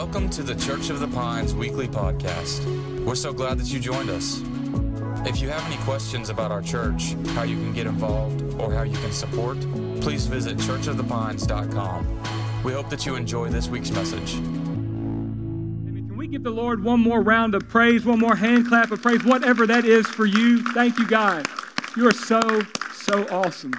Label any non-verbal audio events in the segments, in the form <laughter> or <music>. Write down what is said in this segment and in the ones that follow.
Welcome to the Church of the Pines weekly podcast. We're so glad that you joined us. If you have any questions about our church, how you can get involved, or how you can support, please visit churchofthepines.com. We hope that you enjoy this week's message. Can we give the Lord one more round of praise, one more hand clap of praise, whatever that is for you? Thank you, God. You are so, so awesome.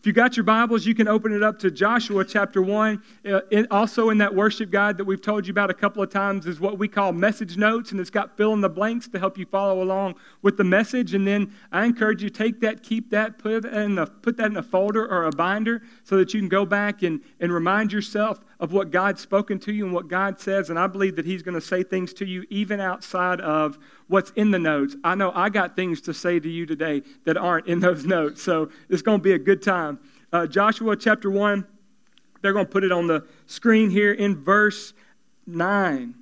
If you got your Bibles, you can open it up to Joshua chapter 1. Uh, it, also, in that worship guide that we've told you about a couple of times, is what we call message notes, and it's got fill in the blanks to help you follow along with the message. And then I encourage you take that, keep that, put, in a, put that in a folder or a binder so that you can go back and, and remind yourself of what God's spoken to you and what God says. And I believe that He's going to say things to you even outside of what's in the notes. I know I got things to say to you today that aren't in those notes. So it's going to be a good time. Uh, Joshua chapter 1, they're going to put it on the screen here in verse 9.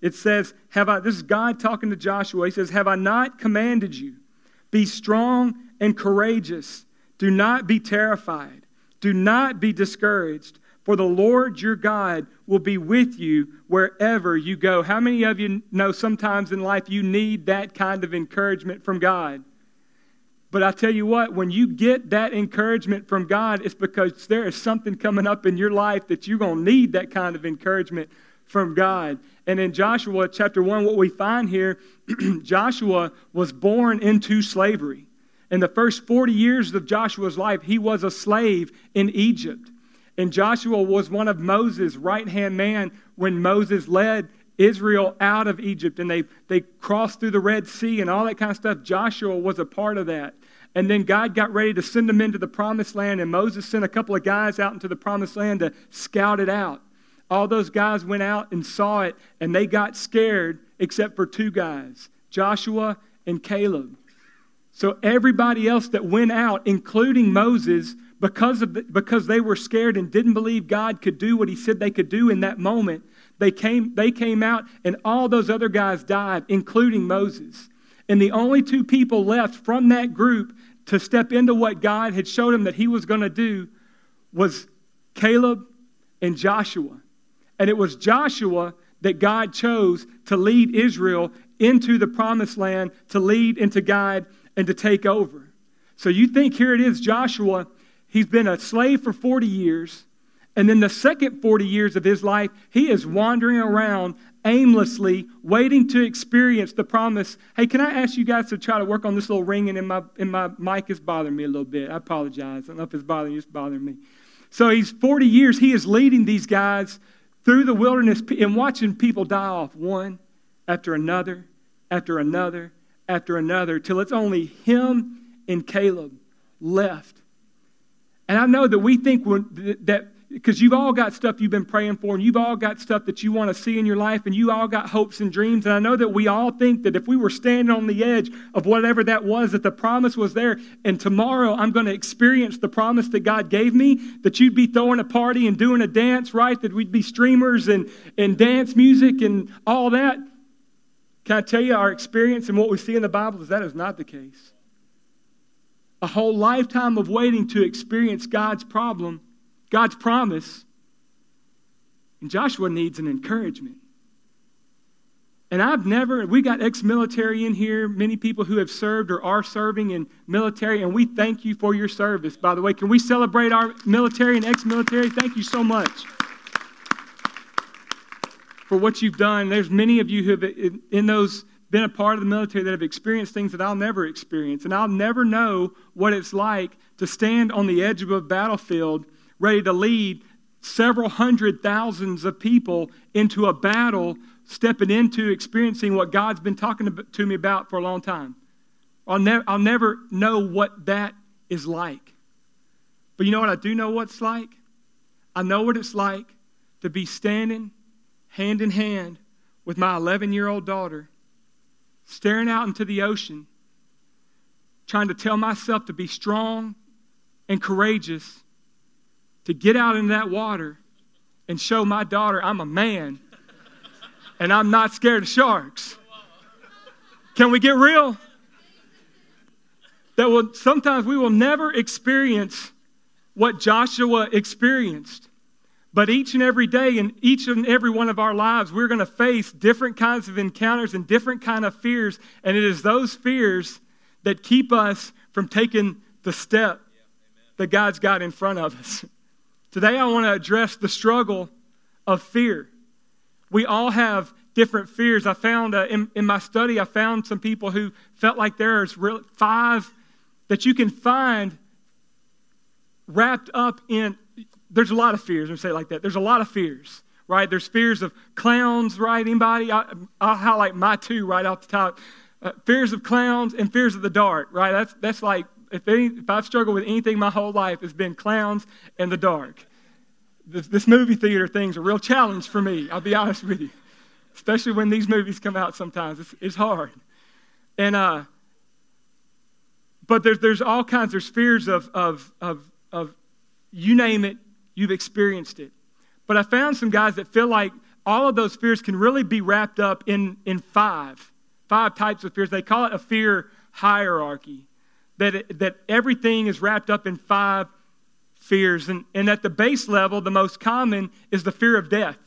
It says, Have I, this is God talking to Joshua. He says, Have I not commanded you? Be strong and courageous. Do not be terrified. Do not be discouraged. For the Lord your God will be with you wherever you go. How many of you know sometimes in life you need that kind of encouragement from God? But I tell you what, when you get that encouragement from God, it's because there is something coming up in your life that you're going to need that kind of encouragement from God. And in Joshua chapter 1, what we find here, <clears throat> Joshua was born into slavery. In the first 40 years of Joshua's life, he was a slave in Egypt. And Joshua was one of Moses' right hand man when Moses led Israel out of Egypt and they, they crossed through the Red Sea and all that kind of stuff. Joshua was a part of that. And then God got ready to send them into the promised land, and Moses sent a couple of guys out into the promised land to scout it out. All those guys went out and saw it, and they got scared, except for two guys Joshua and Caleb. So everybody else that went out, including Moses, because, of the, because they were scared and didn't believe God could do what he said they could do in that moment, they came, they came out and all those other guys died, including Moses. And the only two people left from that group to step into what God had showed him that he was going to do was Caleb and Joshua. And it was Joshua that God chose to lead Israel into the promised land, to lead and to guide and to take over. So you think here it is, Joshua He's been a slave for 40 years. And then the second 40 years of his life, he is wandering around aimlessly, waiting to experience the promise. Hey, can I ask you guys to try to work on this little ringing in my, in my mic? is bothering me a little bit. I apologize. I don't know if it's bothering you, it's bothering me. So he's 40 years, he is leading these guys through the wilderness and watching people die off one after another, after another, after another, till it's only him and Caleb left and I know that we think that because you've all got stuff you've been praying for, and you've all got stuff that you want to see in your life, and you all got hopes and dreams. And I know that we all think that if we were standing on the edge of whatever that was, that the promise was there, and tomorrow I'm going to experience the promise that God gave me, that you'd be throwing a party and doing a dance, right? That we'd be streamers and, and dance music and all that. Can I tell you our experience and what we see in the Bible is that is not the case a whole lifetime of waiting to experience God's problem, God's promise. And Joshua needs an encouragement. And I've never, we got ex military in here, many people who have served or are serving in military, and we thank you for your service, by the way. Can we celebrate our military and ex military? Thank you so much for what you've done. There's many of you who have, in those been a part of the military that have experienced things that I'll never experience. And I'll never know what it's like to stand on the edge of a battlefield ready to lead several hundred thousands of people into a battle, stepping into experiencing what God's been talking to me about for a long time. I'll, ne- I'll never know what that is like. But you know what I do know what's like? I know what it's like to be standing hand in hand with my 11 year old daughter staring out into the ocean, trying to tell myself to be strong and courageous, to get out in that water and show my daughter I'm a man and I'm not scared of sharks. Can we get real? That will sometimes we will never experience what Joshua experienced. But each and every day in each and every one of our lives, we're going to face different kinds of encounters and different kind of fears. And it is those fears that keep us from taking the step that God's got in front of us. Today, I want to address the struggle of fear. We all have different fears. I found uh, in, in my study, I found some people who felt like there's five that you can find wrapped up in there's a lot of fears. Let me say it like that. There's a lot of fears, right? There's fears of clowns, right? Anybody? I, will highlight my two right off the top. Uh, fears of clowns and fears of the dark, right? That's, that's like, if, any, if I've struggled with anything my whole life, it's been clowns and the dark. This, this movie theater thing's a real challenge for me, I'll be honest with you. Especially when these movies come out sometimes. It's, it's hard. And, uh, but there's, there's all kinds, there's fears of, of, of, of you name it, You've experienced it. But I found some guys that feel like all of those fears can really be wrapped up in, in five, five types of fears. They call it a fear hierarchy, that, it, that everything is wrapped up in five fears. And, and at the base level, the most common is the fear of death,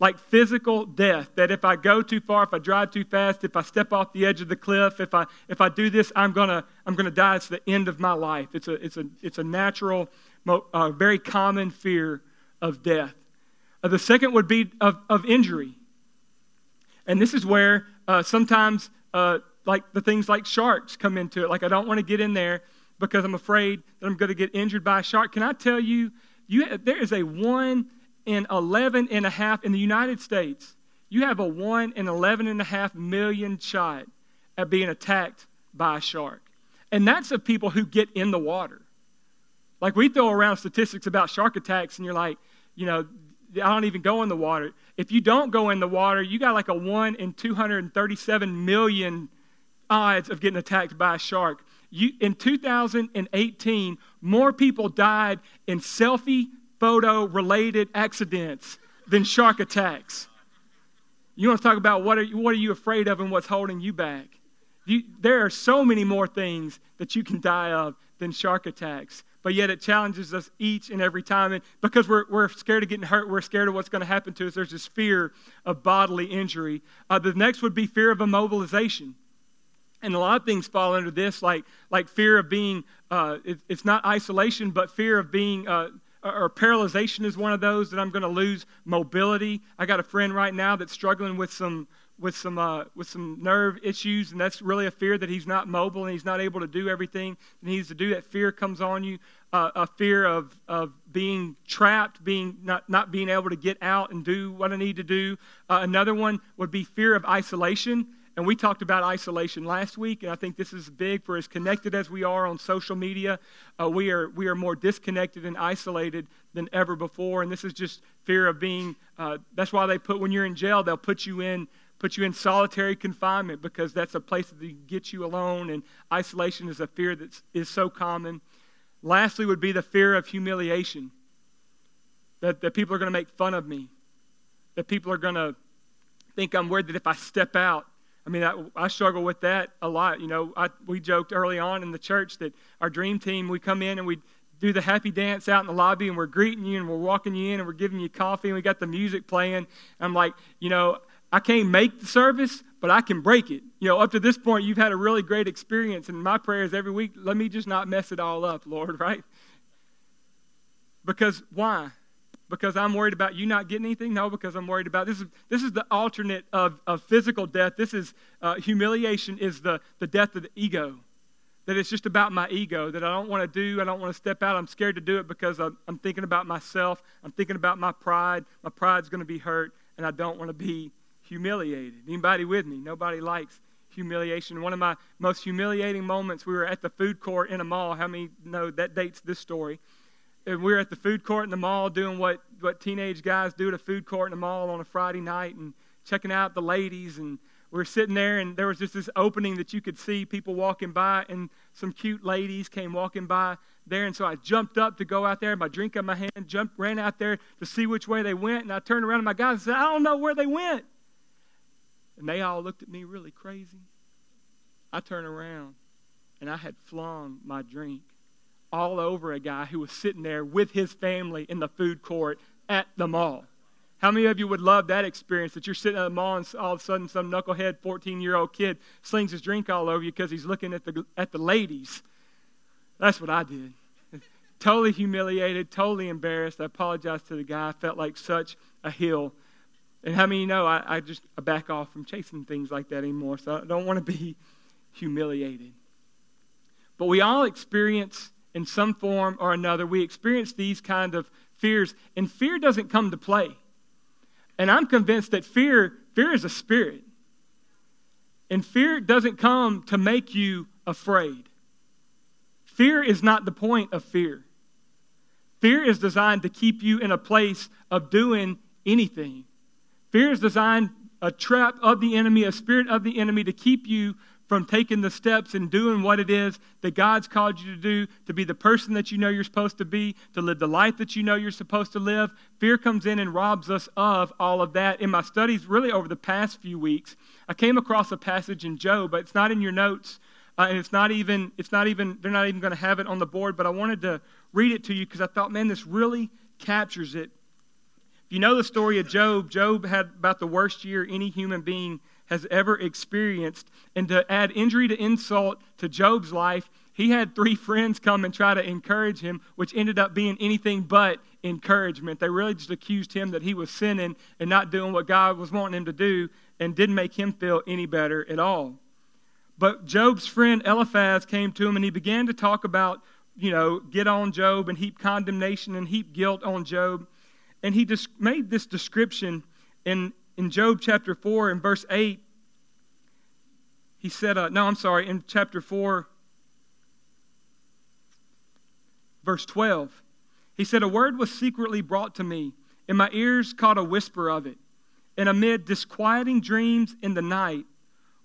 like physical death. That if I go too far, if I drive too fast, if I step off the edge of the cliff, if I, if I do this, I'm going to I'm gonna die. It's the end of my life. It's a, it's a, it's a natural a very common fear of death. Uh, the second would be of, of injury. And this is where uh, sometimes, uh, like the things like sharks come into it. Like, I don't want to get in there because I'm afraid that I'm going to get injured by a shark. Can I tell you, you there is a 1 in 11 and a half in the United States. You have a 1 in 11 and a half million shot at being attacked by a shark. And that's of people who get in the water. Like we throw around statistics about shark attacks, and you're like, you know, I don't even go in the water. If you don't go in the water, you got like a 1 in 237 million odds of getting attacked by a shark. You, in 2018, more people died in selfie photo related accidents than shark attacks. You want to talk about what are, what are you afraid of and what's holding you back? You, there are so many more things that you can die of than shark attacks but yet it challenges us each and every time. And because we're, we're scared of getting hurt, we're scared of what's going to happen to us. There's this fear of bodily injury. Uh, the next would be fear of immobilization. And a lot of things fall under this, like, like fear of being, uh, it, it's not isolation, but fear of being, uh, or paralyzation is one of those that I'm going to lose mobility. I got a friend right now that's struggling with some with some uh, with some nerve issues, and that's really a fear that he's not mobile and he's not able to do everything he needs to do. That fear comes on you, uh, a fear of of being trapped, being not not being able to get out and do what I need to do. Uh, another one would be fear of isolation. And we talked about isolation last week, and I think this is big for as connected as we are on social media. Uh, we, are, we are more disconnected and isolated than ever before. And this is just fear of being, uh, that's why they put, when you're in jail, they'll put you in put you in solitary confinement because that's a place that gets you alone, and isolation is a fear that is so common. Lastly, would be the fear of humiliation that, that people are going to make fun of me, that people are going to think I'm weird, that if I step out, I mean, I, I, struggle with that a lot. You know, I, we joked early on in the church that our dream team, we come in and we do the happy dance out in the lobby and we're greeting you and we're walking you in and we're giving you coffee and we got the music playing. I'm like, you know, I can't make the service, but I can break it. You know, up to this point, you've had a really great experience, and my prayers every week, let me just not mess it all up, Lord, <laughs> right? Because why? Because I'm worried about you not getting anything? No, because I'm worried about this is this is the alternate of, of physical death. This is uh, humiliation is the, the death of the ego. That it's just about my ego, that I don't want to do, I don't want to step out. I'm scared to do it because I'm, I'm thinking about myself. I'm thinking about my pride. My pride's going to be hurt, and I don't want to be humiliated. Anybody with me? Nobody likes humiliation. One of my most humiliating moments, we were at the food court in a mall. How many know that dates this story? And we were at the food court in the mall doing what, what teenage guys do at a food court in the mall on a Friday night and checking out the ladies. And we were sitting there, and there was just this opening that you could see people walking by, and some cute ladies came walking by there. And so I jumped up to go out there, my drink in my hand, jumped, ran out there to see which way they went. And I turned around to my guys and said, I don't know where they went. And they all looked at me really crazy. I turned around and I had flung my drink all over a guy who was sitting there with his family in the food court at the mall. How many of you would love that experience that you're sitting at the mall and all of a sudden some knucklehead 14 year old kid slings his drink all over you because he's looking at the, at the ladies? That's what I did. totally humiliated, totally embarrassed. I apologized to the guy. I felt like such a heel. And how many know I, I just I back off from chasing things like that anymore, so I don't want to be <laughs> humiliated. But we all experience, in some form or another, we experience these kind of fears, and fear doesn't come to play. And I'm convinced that fear, fear is a spirit. And fear doesn't come to make you afraid. Fear is not the point of fear. Fear is designed to keep you in a place of doing anything. Fear is designed a trap of the enemy, a spirit of the enemy to keep you from taking the steps and doing what it is that God's called you to do, to be the person that you know you're supposed to be, to live the life that you know you're supposed to live. Fear comes in and robs us of all of that. In my studies, really over the past few weeks, I came across a passage in Job, but it's not in your notes. Uh, and it's not even it's not even they're not even going to have it on the board but i wanted to read it to you because i thought man this really captures it you know the story of job job had about the worst year any human being has ever experienced. And to add injury to insult to Job's life, he had three <laughs> friends come and try to encourage him, which ended up being anything but encouragement. They really just accused him that he was sinning and not doing what God was wanting him to do and didn't make him feel any better at all. But Job's friend Eliphaz came to him and he began to talk about, you know, get on Job and heap condemnation and heap guilt on Job. And he made this description in in Job chapter 4 and verse 8, he said, uh, no, I'm sorry, in chapter 4, verse 12, he said, A word was secretly brought to me, and my ears caught a whisper of it. And amid disquieting dreams in the night,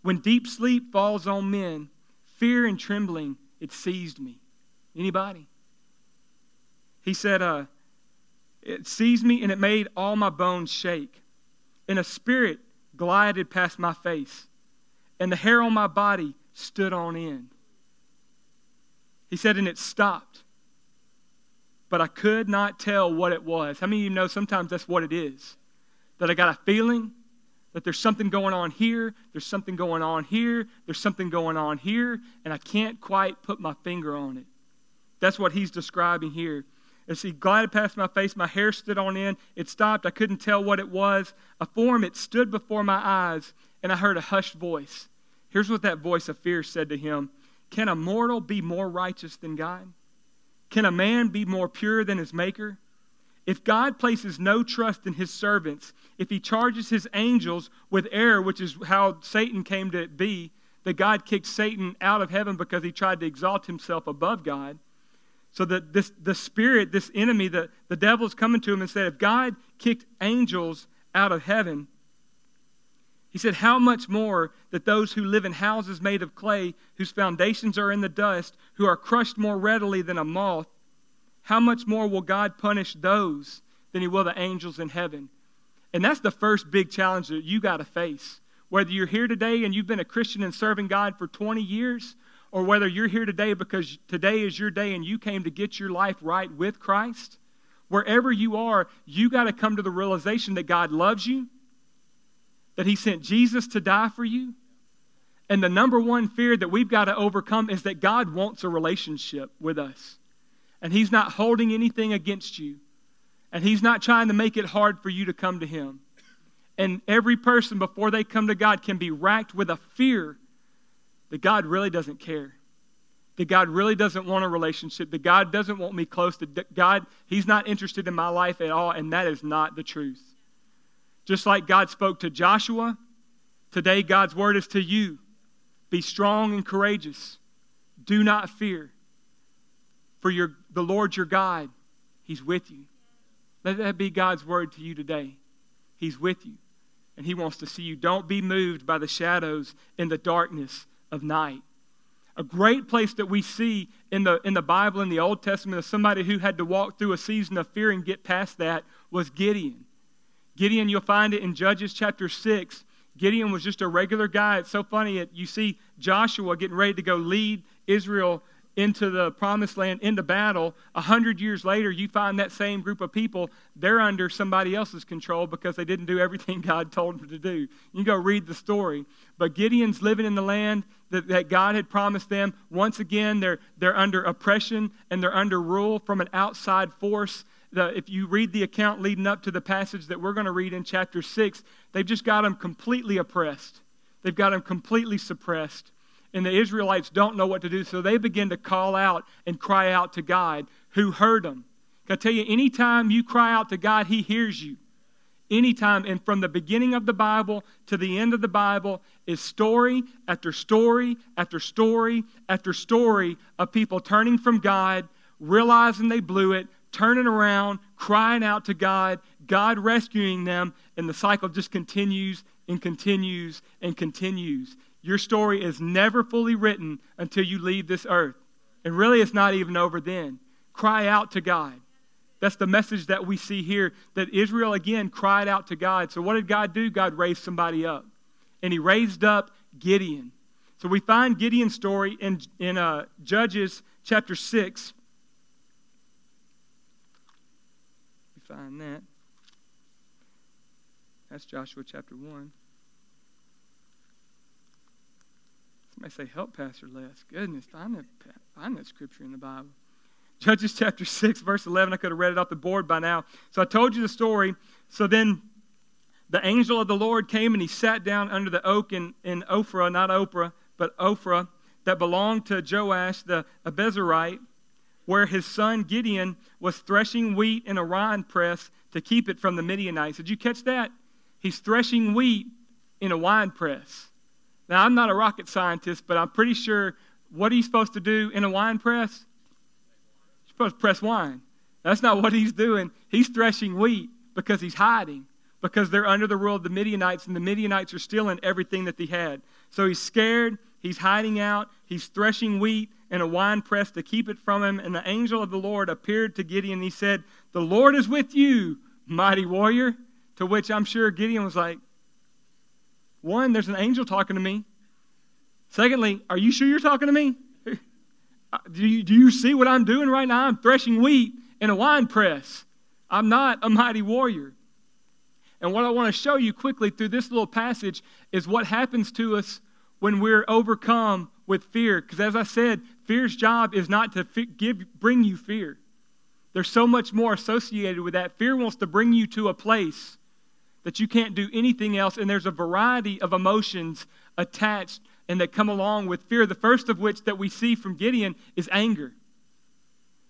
when deep sleep falls on men, fear and trembling, it seized me. Anybody? He said, uh, It seized me and it made all my bones shake and a spirit glided past my face, and the hair on my body stood on end. He said, and it stopped. But I could not tell what it was. How many of you know sometimes that's what it is? That I got a feeling that there's something going on here, there's something going on here, there's something going on here, and I can't quite put my finger on it. That's what he's describing here. As he glided past my face, my hair stood on end. It stopped. I couldn't tell what it was. A form, it stood before my eyes, and I heard a hushed voice. Here's what that voice of fear said to him Can a mortal be more righteous than God? Can a man be more pure than his Maker? If God places no trust in his servants, if he charges his angels with error, which is how Satan came to be, that God kicked Satan out of heaven because he tried to exalt himself above God so that this the spirit, this enemy, the, the devil's coming to him and said, if God kicked angels out of heaven, he said, How much more that those who live in houses made of clay, whose foundations are in the dust, who are crushed more readily than a moth, how much more will God punish those than he will the angels in heaven? And that's the first big challenge that you got to face. Whether you're here today and you've been a Christian and serving God for 20 years, or whether you're here today because today is your day and you came to get your life right with Christ, wherever you are, you got to come to the realization that God loves you, that He sent Jesus to die for you. And the number one fear that we've got to overcome is that God wants a relationship with us. And He's not holding anything against you. And He's not trying to make it hard for you to come to Him. And every person, before they come to God, can be racked with a fear that God really doesn't care. That God really doesn't want a relationship. That God doesn't want me close to God. He's not interested in my life at all, and that is not the truth. Just like God spoke to Joshua, today God's word is to you be strong and courageous. Do not fear. For your, the Lord your God, He's with you. Let that be God's word to you today. He's with you, and He wants to see you. Don't be moved by the shadows in the darkness of night. A great place that we see in the, in the Bible in the Old Testament of somebody who had to walk through a season of fear and get past that was Gideon. Gideon, you'll find it in Judges chapter 6. Gideon was just a regular guy. It's so funny. That you see Joshua getting ready to go lead Israel into the promised land, into battle. A hundred years later, you find that same group of people, they're under somebody else's control because they didn't do everything <laughs> God told them to do. You go read the story. But Gideon's living in the land that, that God had promised them. Once again, they're, they're under oppression and they're under rule from an outside force. The, if you read the account leading up to the passage that we're going to read in chapter 6, they've just got them completely oppressed. They've got them completely suppressed and the Israelites don't know what to do, so they begin to call out and cry out to God, who heard them. Can I tell you, anytime you cry out to God, He hears you. Anytime, and from the beginning of the Bible to the end of the Bible is story after story after story after story of people turning from God, realizing they blew it, turning around, crying out to God, God rescuing them, and the cycle just continues and continues and continues. Your story is never fully written until you leave this earth. And really, it's not even over then. Cry out to God. That's the message that we see here that Israel again cried out to God. So, what did God do? God raised somebody up. And he raised up Gideon. So, we find Gideon's story in, in uh, Judges chapter 6. We find that. That's Joshua chapter 1. I say, help Pastor Les. Goodness, find that, find that scripture in the Bible. Judges chapter 6, verse 11. I could have read it off the board by now. So I told you the story. So then the angel of the Lord came and he sat down under the oak in, in Ophrah, not Oprah, but Ophrah, that belonged to Joash the Abiezrite, where his son Gideon was threshing wheat in a wine press to keep it from the Midianites. Did you catch that? He's threshing wheat in a wine press. Now, I'm not a rocket scientist, but I'm pretty sure what he's supposed to do in a wine press? He's supposed to press wine. That's not what he's doing. He's threshing wheat because he's hiding, because they're under the rule of the Midianites, and the Midianites are stealing everything that he had. So he's scared. He's hiding out. He's threshing wheat in a wine press to keep it from him. And the angel of the Lord appeared to Gideon. And he said, The Lord is with you, mighty warrior. To which I'm sure Gideon was like, one, there's an angel talking to me. Secondly, are you sure you're talking to me? <laughs> Uh, do you, do you see what I'm doing right now? I'm threshing wheat in a wine press. I'm not a mighty warrior. And what I want to show you quickly through this little passage is what happens to us when we're overcome with fear. Because as I said, fear's job is not to give, bring you fear. There's so much more associated with that. Fear wants to bring you to a place that you can't do anything else, and there's a variety of emotions attached and that come along with fear. The first of which that we see from Gideon is anger.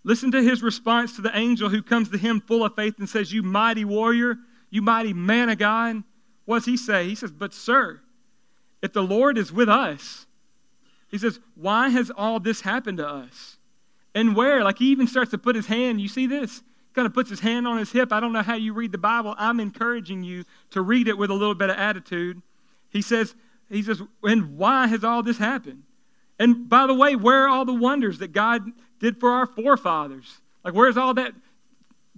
Listen to his response to the angel who comes to him full of faith and says, You mighty warrior, you mighty man of God. What does he say? He says, But, sir, if the Lord is with us, he says, Why has all this happened to us? And where? Like he even starts to put his hand, you see this? Kind of puts his hand on his hip. I don't know how you read the Bible. I'm encouraging you to read it with a little bit of attitude. He says, he says, and why has all this happened? And by the way, where are all the wonders that God did for our forefathers? Like, where's all that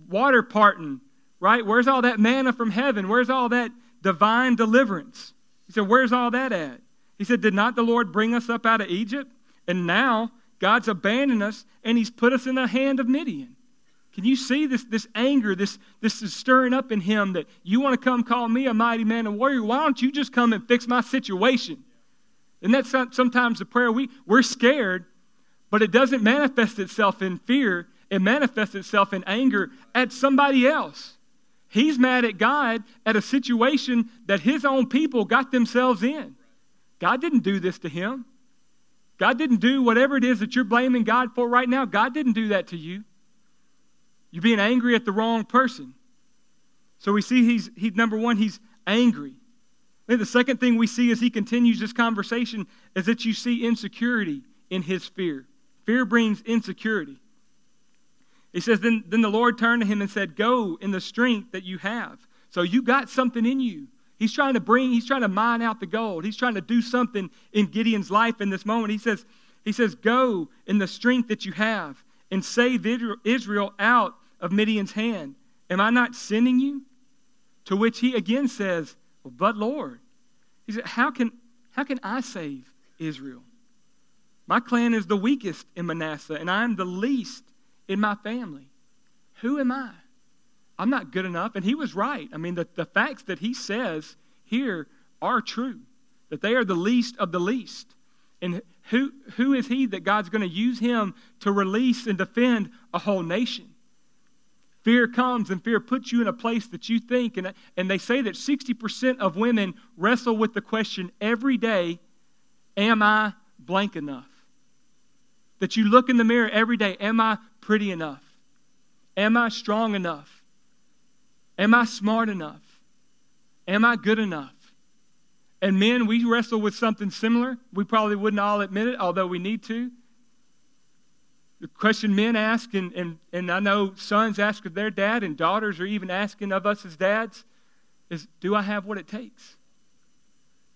water parting, right? Where's all that manna from heaven? Where's all that divine deliverance? He said, Where's all that at? He said, Did not the Lord bring us up out of Egypt? And now God's abandoned us and he's put us in the hand of Midian. Can you see this, this anger, this, this is stirring up in him that you want to come call me a mighty man and warrior? Why don't you just come and fix my situation? And that's sometimes the prayer we, we're scared, but it doesn't manifest itself in fear. It manifests itself in anger at somebody else. He's mad at God at a situation that his own people got themselves in. God didn't do this to him. God didn't do whatever it is that you're blaming God for right now. God didn't do that to you. You're being angry at the wrong person. So we see he's, he, number one, he's angry. The second thing we see as he continues this conversation is that you see insecurity in his fear. Fear brings insecurity. He says, then, then the Lord turned to him and said, Go in the strength that you have. So you got something in you. He's trying to bring, he's trying to mine out the gold. He's trying to do something in Gideon's life in this moment. He says, he says, Go in the strength that you have and save Israel out of Midian's hand. Am I not sending you? To which he again says, well, But Lord. He said, How can, how can I save Israel? My clan is the weakest in Manasseh, and I am the least in my family. Who am I? I'm not good enough. And he was right. I mean, the, the facts that he says here are true, that they are the least of the least. And who, who is he that God's going to use him to release and defend a whole nation? Fear comes and fear puts you in a place that you think, and, and they say that 60% of women wrestle with the question every day Am I blank enough? That you look in the mirror every day Am I pretty enough? Am I strong enough? Am I smart enough? Am I good enough? And men, we wrestle with something similar. We probably wouldn't all admit it, although we need to. The question men ask, and, and, and I know sons ask of their dad, and daughters are even asking of us as dads, is do I have what it takes?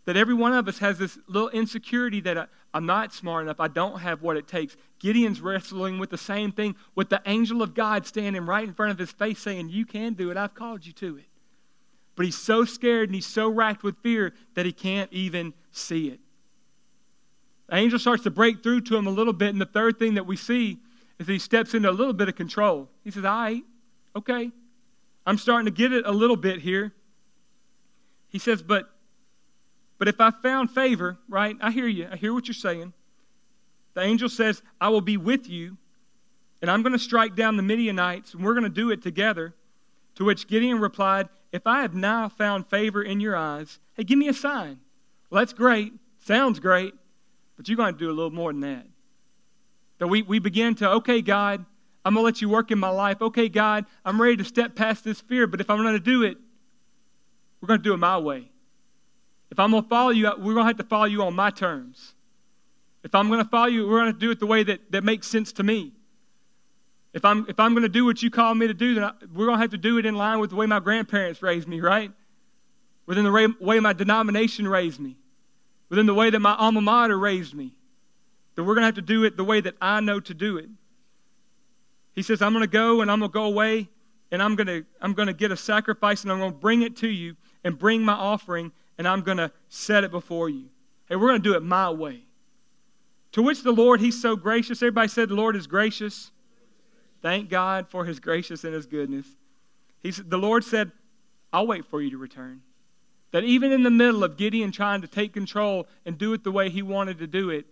That every one of us has this little insecurity that I, I'm not smart enough, I don't have what it takes. Gideon's wrestling with the same thing, with the angel of God standing right in front of his face saying, You can do it, I've called you to it. But he's so scared and he's so racked with fear that he can't even see it. The angel starts to break through to him a little bit, and the third thing that we see is he steps into a little bit of control. He says, All right, okay, I'm starting to get it a little bit here. He says, But but if I found favor, right, I hear you, I hear what you're saying. The angel says, I will be with you, and I'm going to strike down the Midianites, and we're going to do it together. To which Gideon replied, If I have now found favor in your eyes, hey, give me a sign. Well, that's great. Sounds great. But you're going to do a little more than that. That we, we begin to, okay, God, I'm going to let you work in my life. Okay, God, I'm ready to step past this fear, but if I'm going to do it, we're going to do it my way. If I'm going to follow you, we're going to have to follow you on my terms. If I'm going to follow you, we're going to do it the way that, that makes sense to me. If I'm, if I'm going to do what you call me to do, then I, we're going to have to do it in line with the way my grandparents raised me, right? Within the way, way my denomination raised me, within the way that my alma mater raised me. That we're going to have to do it the way that I know to do it. He says, I'm going to go and I'm going to go away and I'm going to, I'm going to get a sacrifice and I'm going to bring it to you and bring my offering and I'm going to set it before you. Hey, we're going to do it my way. To which the Lord, He's so gracious. Everybody said the Lord is gracious. Thank God for His gracious and His goodness. He said, the Lord said, I'll wait for you to return. That even in the middle of Gideon trying to take control and do it the way he wanted to do it,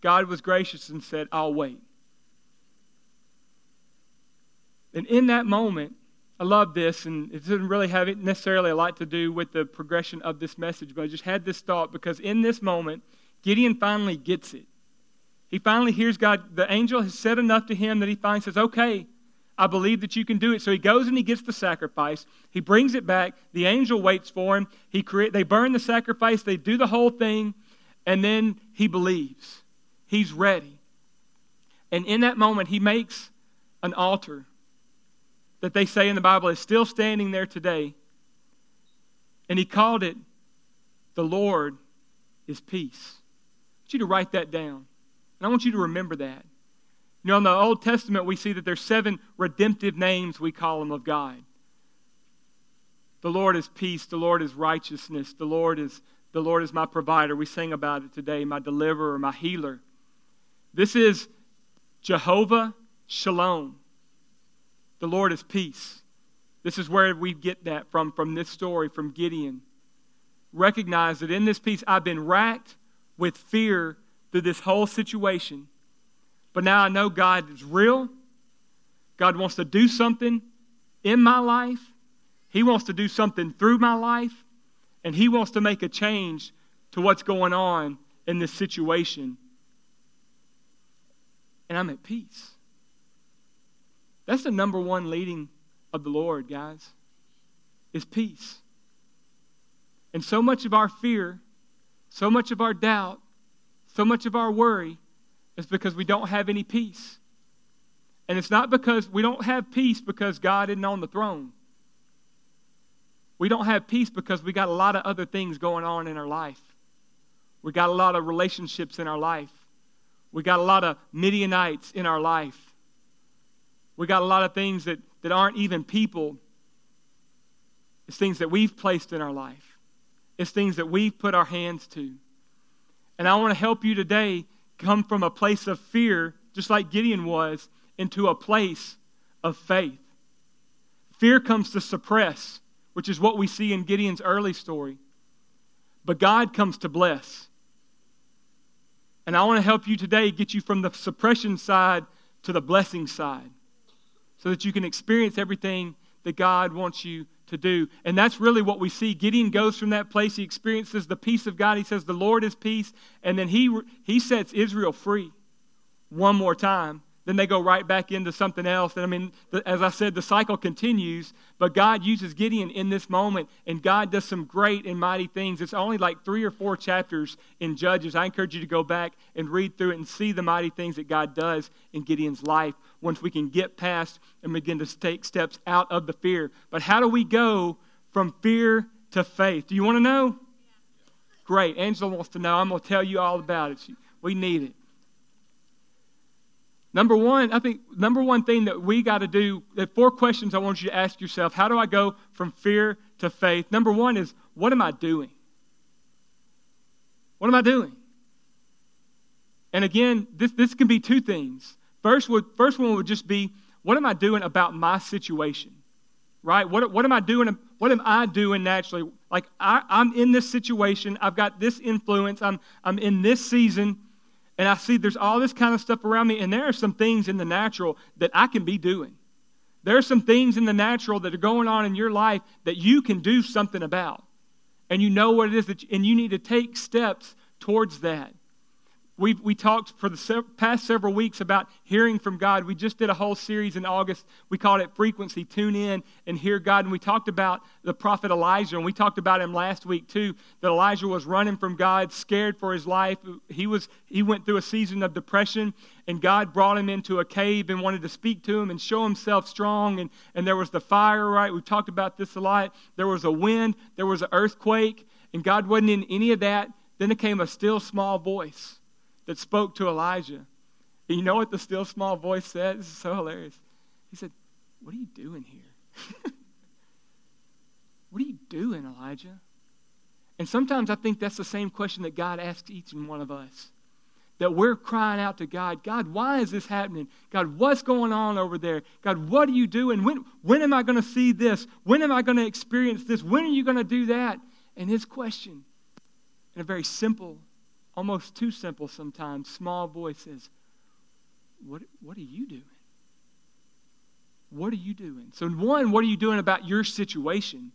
God was gracious and said, I'll wait. And in that moment, I love this, and it doesn't really have necessarily a lot to do with the progression of this message, but I just had this thought because in this moment, Gideon finally gets it. He finally hears God. The angel has said enough to him that he finally says, Okay, I believe that you can do it. So he goes and he gets the sacrifice. He brings it back. The angel waits for him. He create, they burn the sacrifice. They do the whole thing. And then he believes. He's ready. And in that moment, he makes an altar that they say in the Bible is still standing there today. And he called it, The Lord is Peace. I want you to write that down. And I want you to remember that. You know, in the Old Testament, we see that there's seven redemptive names we call them of God. The Lord is peace. The Lord is righteousness. The Lord is, the Lord is my provider. We sing about it today, my deliverer, my healer. This is Jehovah Shalom. The Lord is peace. This is where we get that from, from this story, from Gideon. Recognize that in this peace, I've been racked with fear through this whole situation. But now I know God is real. God wants to do something in my life. He wants to do something through my life. And He wants to make a change to what's going on in this situation. And I'm at peace. That's the number one leading of the Lord, guys, is peace. And so much of our fear, so much of our doubt, so much of our worry is because we don't have any peace. And it's not because we don't have peace because God isn't on the throne. We don't have peace because we got a lot of other things going on in our life. We got a lot of relationships in our life. We got a lot of Midianites in our life. We got a lot of things that, that aren't even people. It's things that we've placed in our life, it's things that we've put our hands to. And I want to help you today come from a place of fear, just like Gideon was, into a place of faith. Fear comes to suppress, which is what we see in Gideon's early story. But God comes to bless. And I want to help you today get you from the suppression side to the blessing side so that you can experience everything that God wants you to do. And that's really what we see. Gideon goes from that place. He experiences the peace of God. He says, The Lord is peace. And then he, he sets Israel free one more time then they go right back into something else. And I mean, as I said, the cycle continues, but God uses Gideon in this moment, and God does some great and mighty things. It's only like three or four chapters in Judges. I encourage you to go back and read through it and see the mighty things that God does in Gideon's life once we can get past and begin to take steps out of the fear. But how do we go from fear to faith? Do you want to know? Great. Angela wants to know. I'm going to tell you all about it. We need it. Number one, I think number one thing that we got to do, the four questions I want you to ask yourself. How do I go from fear to faith? Number one is, what am I doing? What am I doing? And again, this, this can be two things. First, would, first one would just be, what am I doing about my situation? Right? What, what am I doing? What am I doing naturally? Like, I, I'm in this situation. I've got this influence. I'm, I'm in this season and I see there's all this kind of stuff around me, and there are some things in the natural that I can be doing. There are some things in the natural that are going on in your life that you can do something about. And you know what it is, that, you, and you need to take steps towards that we we talked for the se- past several weeks about hearing from God. We just did a whole series in August. We called it Frequency Tune In and Hear God. And we talked about the prophet Elijah. And we talked about him last week, too, that Elijah was running from God, scared for his life. He, was, he went through a season of depression, and God brought him into a cave and wanted to speak to him and show himself strong. And, and there was the fire, right? We've talked about this a lot. There was a wind, there was an earthquake, and God wasn't in any of that. Then there came a still small voice that spoke to Elijah. And you know what the still small voice said? This is so hilarious. He said, What are you doing here? <laughs> what are you doing, Elijah? And sometimes I think that's the same question that God asks each and one of us. That we're crying out to God, God, why is this happening? God, what's going on over there? God, what are you doing? When, when am I going to see this? When am I going to experience this? When are you going to do that? And his question, in a very simple almost too simple sometimes, small voices. What, what are you doing? What are you doing? So, one, what are you doing about your situation?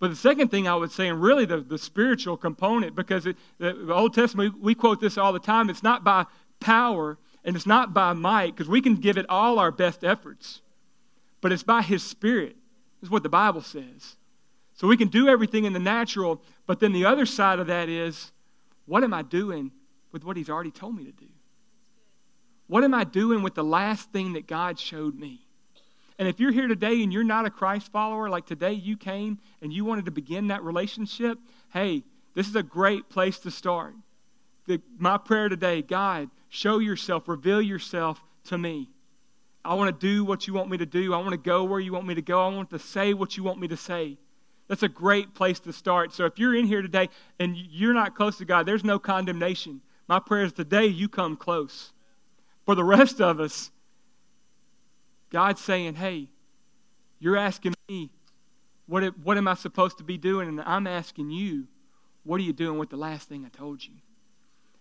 But the second thing I would say, and really the, the spiritual component, because it, the, the Old Testament, we, we quote this all the time, it's not by power and it's not by might, because we can give it all our best efforts, but it's by His Spirit, is what the Bible says. So we can do everything in the natural, but then the other side of that is what am I doing with what He's already told me to do? What am I doing with the last thing that God showed me? And if you're here today and you're not a Christ follower, like today you came and you wanted to begin that relationship, hey, this is a great place to start. The, my prayer today God, show yourself, reveal yourself to me. I want to do what you want me to do. I want to go where you want me to go. I want to say what you want me to say. That's a great place to start. So if you're in here today and you're not close to God, there's no condemnation. My prayer is today you come close. For the rest of us, God's saying, hey, you're asking me, what, what am I supposed to be doing? And I'm asking you, what are you doing with the last thing I told you?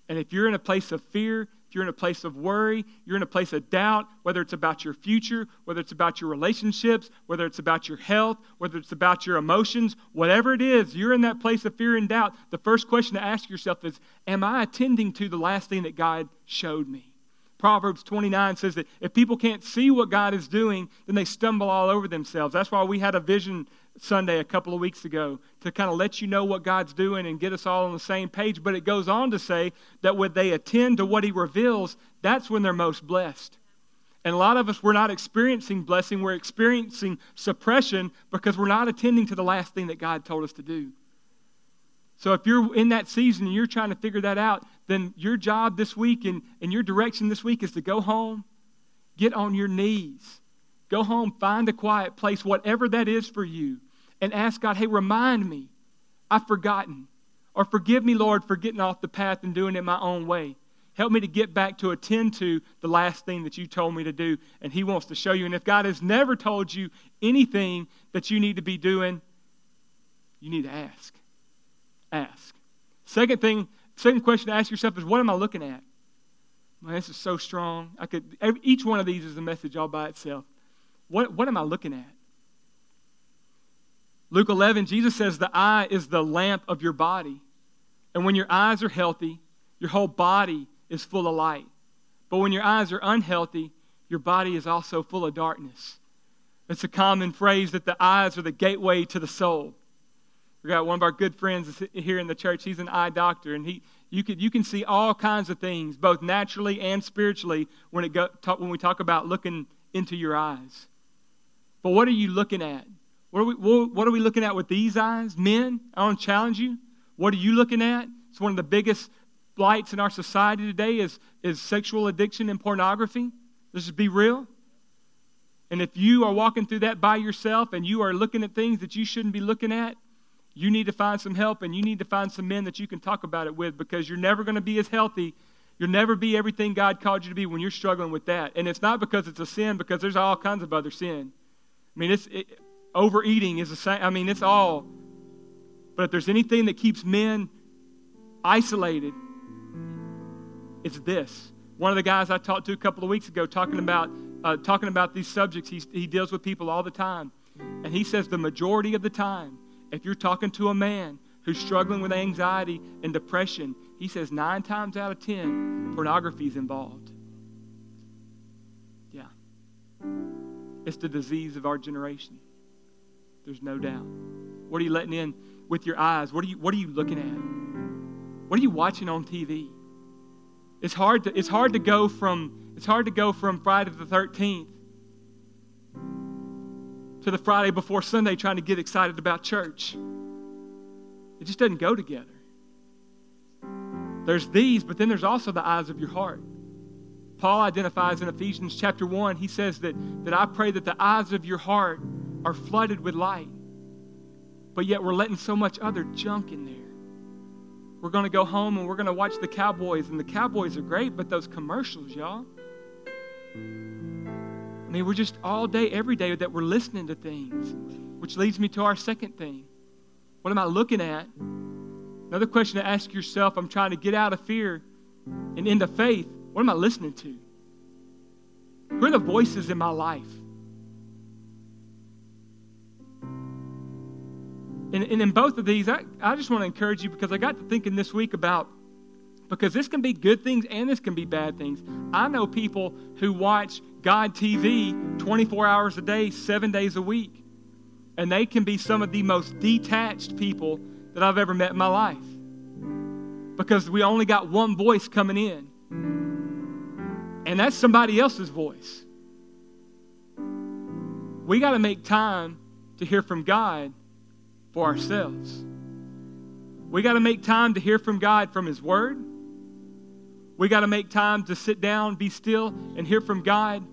And if you're in a place of fear, if you're in a place of worry, you're in a place of doubt, whether it's about your future, whether it's about your relationships, whether it's about your health, whether it's about your emotions, whatever it is, you're in that place of fear and doubt. The first question to ask yourself is Am I attending to the last thing that God showed me? Proverbs 29 says that if people can't see what God is doing, then they stumble all over themselves. That's why we had a vision Sunday a couple of weeks ago to kind of let you know what God's doing and get us all on the same page. But it goes on to say that when they attend to what He reveals, that's when they're most blessed. And a lot of us, we're not experiencing blessing, we're experiencing suppression because we're not attending to the last thing that God told us to do. So if you're in that season and you're trying to figure that out, then your job this week and, and your direction this week is to go home, get on your knees, go home, find a quiet place, whatever that is for you, and ask God, hey, remind me, I've forgotten. Or forgive me, Lord, for getting off the path and doing it my own way. Help me to get back to attend to the last thing that you told me to do. And He wants to show you. And if God has never told you anything that you need to be doing, you need to ask. Ask. Second thing, second question to ask yourself is what am I looking at? Man, this is so strong. I could each one of these is a message all by itself. What, what am I looking at? Luke 11, Jesus says the eye is the lamp of your body. And when your eyes are healthy, your whole body is full of light. But when your eyes are unhealthy, your body is also full of darkness. It's a common phrase that the eyes are the gateway to the soul. We got one of our good friends here in the church. He's an eye doctor, and he you can you can see all kinds of things, both naturally and spiritually, when it go, talk, when we talk about looking into your eyes. But what are you looking at? What are we what are we looking at with these eyes, men? I want to challenge you. What are you looking at? It's one of the biggest blights in our society today is, is sexual addiction and pornography. Let's just be real. And if you are walking through that by yourself and you are looking at things that you shouldn't be looking at, you need to find some help and you need to find some men that you can talk about it with because you're never going to be as healthy. You'll never be everything God called you to be when you're struggling with that. And it's not because it's a sin, because there's all kinds of other sin. I mean, it's it, overeating is the same. I mean, it's all. But if there's anything that keeps men isolated, it's this. One of the guys I talked to a couple of weeks ago talking about, uh, talking about these subjects, he, he deals with people all the time. And he says the majority of the time, if you're talking to a man who's struggling with anxiety and depression, he says nine times out of ten, pornography is involved. Yeah. It's the disease of our generation. There's no doubt. What are you letting in with your eyes? What are you, what are you looking at? What are you watching on TV? It's hard to, it's hard to go from it's hard to go from Friday the 13th to the Friday before Sunday trying to get excited about church. It just doesn't go together. There's these, but then there's also the eyes of your heart. Paul identifies in Ephesians chapter 1, he says that, that I pray that the eyes of your heart are flooded with light. But yet we're letting so much other junk in there. We're going to go home and we're going to watch the Cowboys, and the Cowboys are great, but those commercials, y'all. I mean, we're just all day, every day that we're listening to things, which leads me to our second thing. What am I looking at? Another question to ask yourself I'm trying to get out of fear and into faith. What am I listening to? Who are the voices in my life? And, and in both of these, I, I just want to encourage you because I got to thinking this week about because this can be good things and this can be bad things. I know people who watch God TV 24 hours a day, seven days a week, and they can be some of the most detached people that I've ever met in my life because we only got one voice coming in, and that's somebody else's voice. We got to make time to hear from God for ourselves. We got to make time to hear from God from His Word. We got to make time to sit down, be still, and hear from God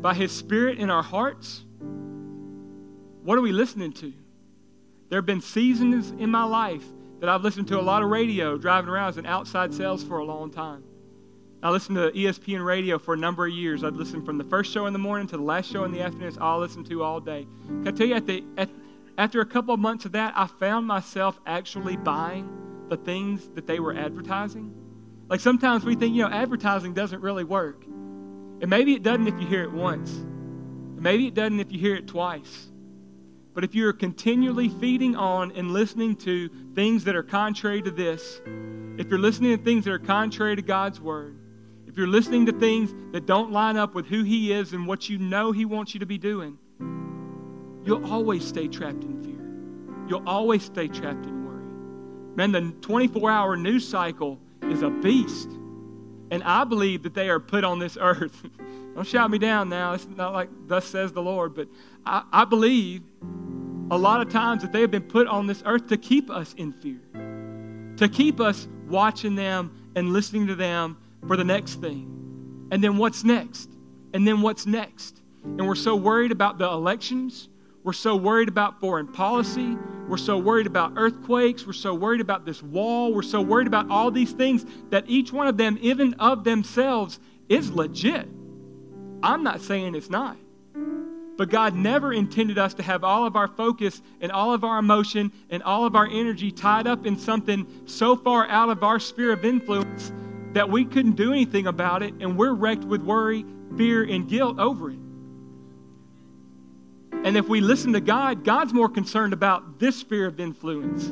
by His Spirit in our hearts. What are we listening to? There have been seasons in my life that I've listened to a lot of radio driving around as an outside sales for a long time. I listened to ESPN radio for a number of years. I'd listen from the first show in the morning to the last show in the afternoon. It's all I listened to all day. Can I tell you, at the, at, after a couple of months of that, I found myself actually buying the things that they were advertising. Like sometimes we think, you know, advertising doesn't really work. And maybe it doesn't if you hear it once. And maybe it doesn't if you hear it twice. But if you're continually feeding on and listening to things that are contrary to this, if you're listening to things that are contrary to God's word, if you're listening to things that don't line up with who He is and what you know He wants you to be doing, you'll always stay trapped in fear. You'll always stay trapped in worry. Man, the 24 hour news cycle is a beast. And I believe that they are put on this <laughs> earth. Don't shout me down now. It's not like thus says the Lord, but I, I believe a lot of times that they have been put on this earth to keep us in fear, to keep us watching them and listening to them for the next thing. And then what's next? And then what's next? And we're so worried about the elections we're so worried about foreign policy. We're so worried about earthquakes. We're so worried about this wall. We're so worried about all these things that each one of them, even of themselves, is legit. I'm not saying it's not. But God never intended us to have all of our focus and all of our emotion and all of our energy tied up in something so far out of our sphere of influence that we couldn't do anything about it and we're wrecked with worry, fear, and guilt over it. And if we listen to God, God's more concerned about this sphere of influence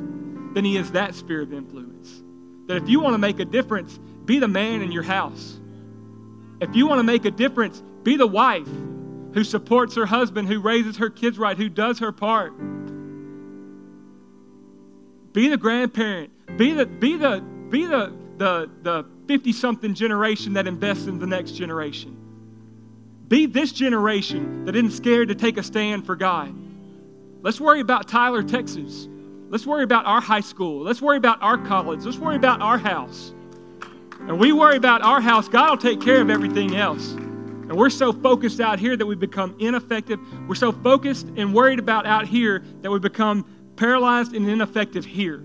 than he is that sphere of influence. That if you want to make a difference, be the man in your house. If you want to make a difference, be the wife who supports her husband, who raises her kids right, who does her part. Be the grandparent. Be the be the be the the the 50 something generation that invests in the next generation. Be this generation that isn't scared to take a stand for God. Let's worry about Tyler, Texas. Let's worry about our high school. Let's worry about our college. Let's worry about our house. And we worry about our house, God will take care of everything else. And we're so focused out here that we become ineffective. We're so focused and worried about out here that we become paralyzed and ineffective here.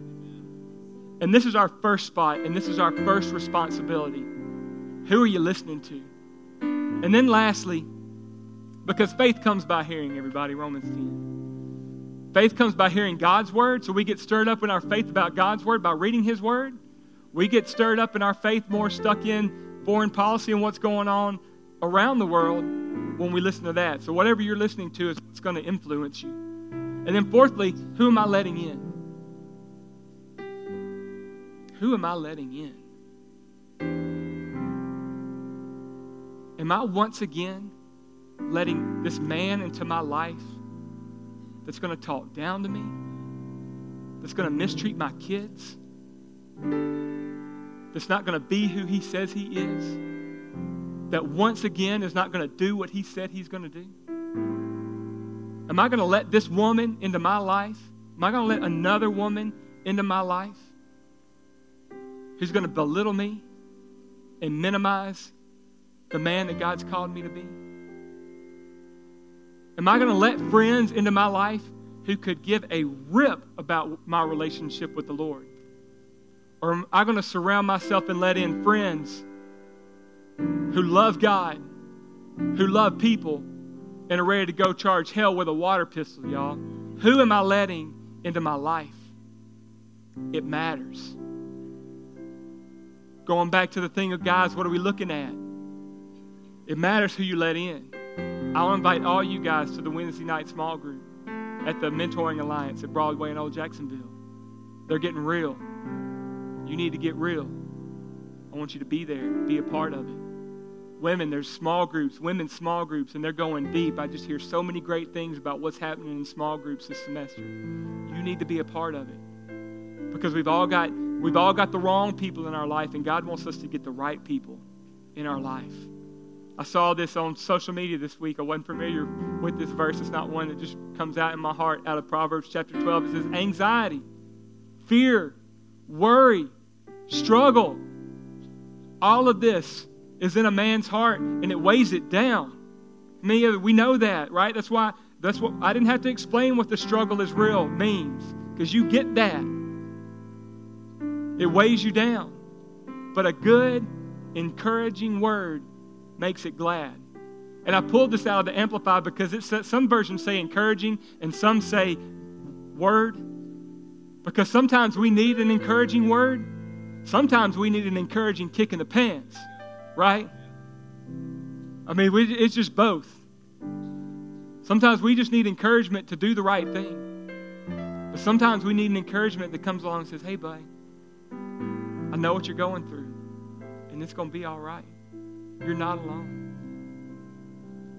And this is our first spot, and this is our first responsibility. Who are you listening to? And then lastly, because faith comes by hearing, everybody, Romans 10. Faith comes by hearing God's word, so we get stirred up in our faith about God's word by reading his word. We get stirred up in our faith more stuck in foreign policy and what's going on around the world when we listen to that. So, whatever you're listening to is what's going to influence you. And then, fourthly, who am I letting in? Who am I letting in? Am I once again letting this man into my life that's going to talk down to me, that's going to mistreat my kids, that's not going to be who he says he is? that once again is not going to do what he said he's going to do? Am I going to let this woman into my life? Am I going to let another woman into my life who's going to belittle me and minimize the man that God's called me to be? Am I going to let friends into my life who could give a rip about my relationship with the Lord? Or am I going to surround myself and let in friends who love God, who love people, and are ready to go charge hell with a water pistol, y'all. Who am I letting into my life? It matters. Going back to the thing of guys, what are we looking at? It matters who you let in. I'll invite all you guys to the Wednesday night small group at the Mentoring Alliance at Broadway and Old Jacksonville. They're getting real. You need to get real. I want you to be there, be a part of it women, there's small groups, women's small groups, and they're going deep. I just hear so many great things about what's happening in small groups this semester. You need to be a part of it. Because we've all got we've all got the wrong people in our life, and God wants us to get the right people in our life. I saw this on social media this week. I wasn't familiar with this verse. It's not one that just comes out in my heart out of Proverbs chapter 12. It says, anxiety, fear, worry, struggle, all of this is in a man's heart and it weighs it down. I we know that, right? That's why that's what I didn't have to explain what the struggle is real means because you get that. It weighs you down. But a good, encouraging word makes it glad. And I pulled this out of the Amplify because it's some versions say encouraging and some say word. Because sometimes we need an encouraging word. Sometimes we need an encouraging kick in the pants right? I mean, we, it's just both. Sometimes we just need encouragement to do the right thing. But sometimes we need an encouragement that comes along and says, hey, buddy, I know what you're going through, and it's going to be all right. You're not alone.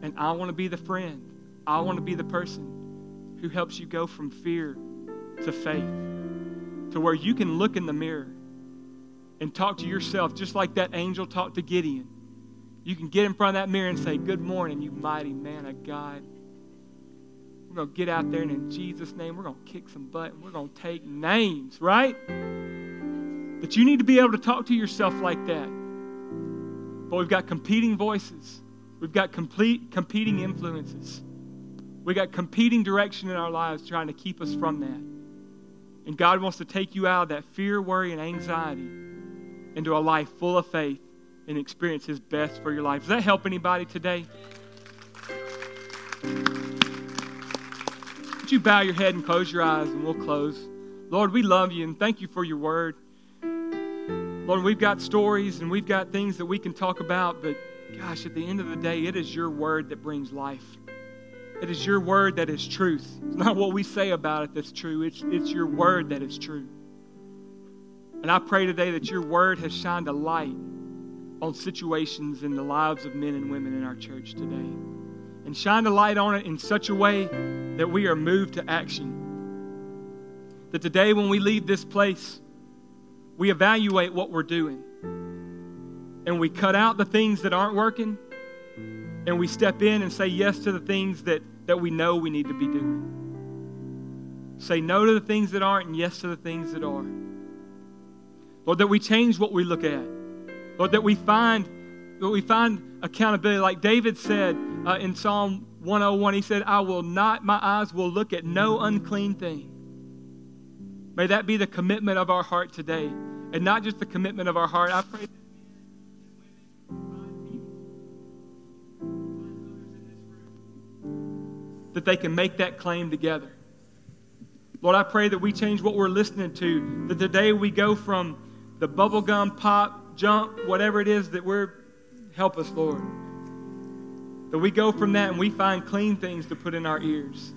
And I want to be the friend, I want to be the person who helps you go from fear to faith, to where you can look in the mirror and talk to yourself just like that angel talked to Gideon. You can get in front of that mirror and say, Good morning, you mighty man of God. We're going to get out there and in Jesus' name, we're going to kick some butt and we're going to take names, right? But you need to be able to talk to yourself like that. But we've got competing voices, we've got complete competing influences, we've got competing direction in our lives trying to keep us from that. And God wants to take you out of that fear, worry, and anxiety into a life full of faith and experience His best for your life. Does that help anybody today? Would you bow your head and close your eyes and we'll close? Lord, we love you and thank you for your word. Lord, we've got stories and we've got things that we can talk about, but gosh, at the end of the day, it is your word that brings life. It is your word that is truth. It's not what we say about it that's true, it's, it's your word that is true. And I pray today that your word has shined a light on situations in the lives of men and women in our church today. And shine a light on it in such a way that we are moved to action. That today, when we leave this place, we evaluate what we're doing. And we cut out the things that aren't working. And we step in and say yes to the things that, that we know we need to be doing. Say no to the things that aren't and yes to the things that are. Lord, that we change what we look at. Lord, that we find that we find accountability. Like David said uh, in Psalm 101, he said, I will not, my eyes will look at no unclean thing. May that be the commitment of our heart today. And not just the commitment of our heart. I pray that they can make that claim together. Lord, I pray that we change what we're listening to. That today we go from the bubblegum pop, jump, whatever it is that we're, help us, Lord. That we go from that and we find clean things to put in our ears.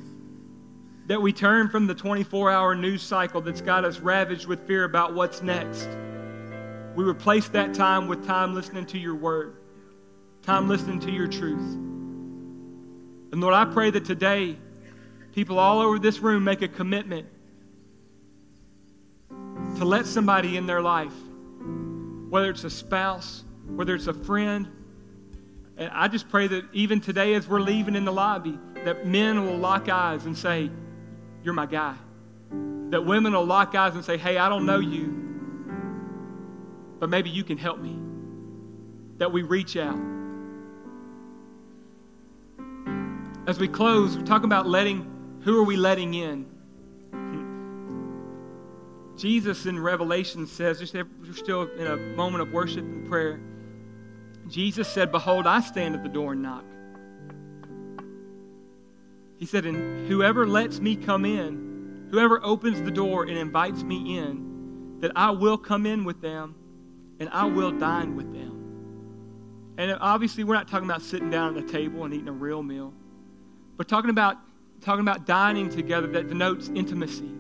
That we turn from the 24 hour news cycle that's got us ravaged with fear about what's next. We replace that time with time listening to your word, time listening to your truth. And Lord, I pray that today, people all over this room make a commitment to let somebody in their life, whether it's a spouse, whether it's a friend. And I just pray that even today, as we're leaving in the lobby, that men will lock eyes and say, You're my guy. That women will lock eyes and say, Hey, I don't know you, but maybe you can help me. That we reach out. As we close, we're talking about letting, who are we letting in? Jesus in Revelation says, just we're still in a moment of worship and prayer. Jesus said, Behold, I stand at the door and knock. He said, And whoever lets me come in, whoever opens the door and invites me in, that I will come in with them and I will dine with them. And obviously, we're not talking about sitting down at a table and eating a real meal, but talking about, talking about dining together that denotes intimacy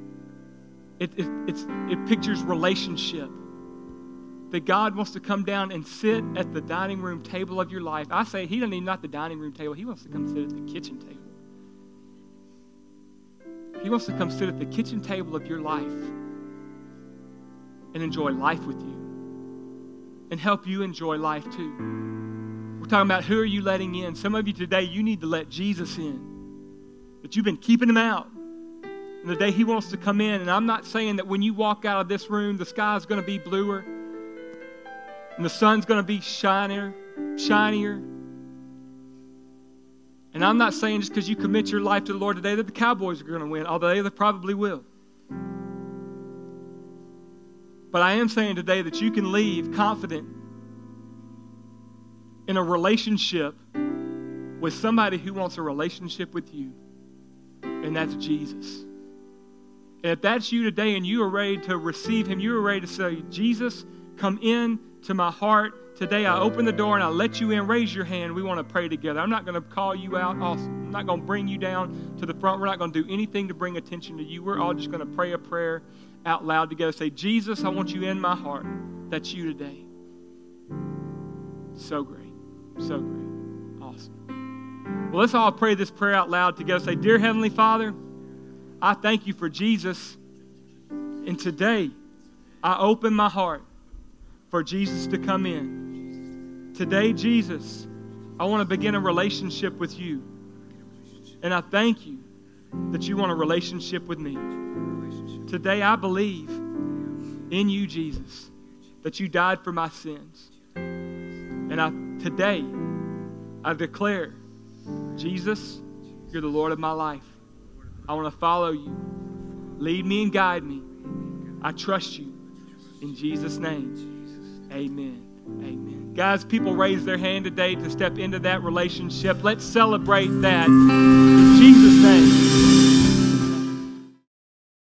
it, it, it pictures relationship. That God wants to come down and sit at the dining room table of your life. I say He doesn't even not the dining room table, He wants to come sit at the kitchen table. He wants to come sit at the kitchen table of your life and enjoy life with you and help you enjoy life too. We're talking about who are you letting in. Some of you today, you need to let Jesus in, but you've been keeping him out and the day He wants to come in. And I'm not saying that when you walk out of this room, the sky's going to be bluer and the sun's going to be shinier, shinier. And I'm not saying just because you commit your life to the Lord today that the Cowboys are going to win, although they probably will. But I am saying today that you can leave confident in a relationship with somebody who wants a relationship with you, and that's Jesus. And if that's you today and you are ready to receive Him, you are ready to say, Jesus, come in to my heart. Today I open the door and I let you in. Raise your hand. We want to pray together. I'm not going to call you out. I'm not going to bring you down to the front. We're not going to do anything to bring attention to you. We're all just going to pray a prayer out loud together. Say, Jesus, I want you in my heart. That's you today. So great. So great. Awesome. Well, let's all pray this prayer out loud together. Say, Dear Heavenly Father, I thank you for Jesus. And today, I open my heart for Jesus to come in. Today, Jesus, I want to begin a relationship with you. And I thank you that you want a relationship with me. Today, I believe in you, Jesus, that you died for my sins. And I, today, I declare, Jesus, you're the Lord of my life. I want to follow you. Lead me and guide me I trust you. In Jesus' name, amen. Amen. Guys, people raise their hand today to step into that relationship. Let's celebrate that.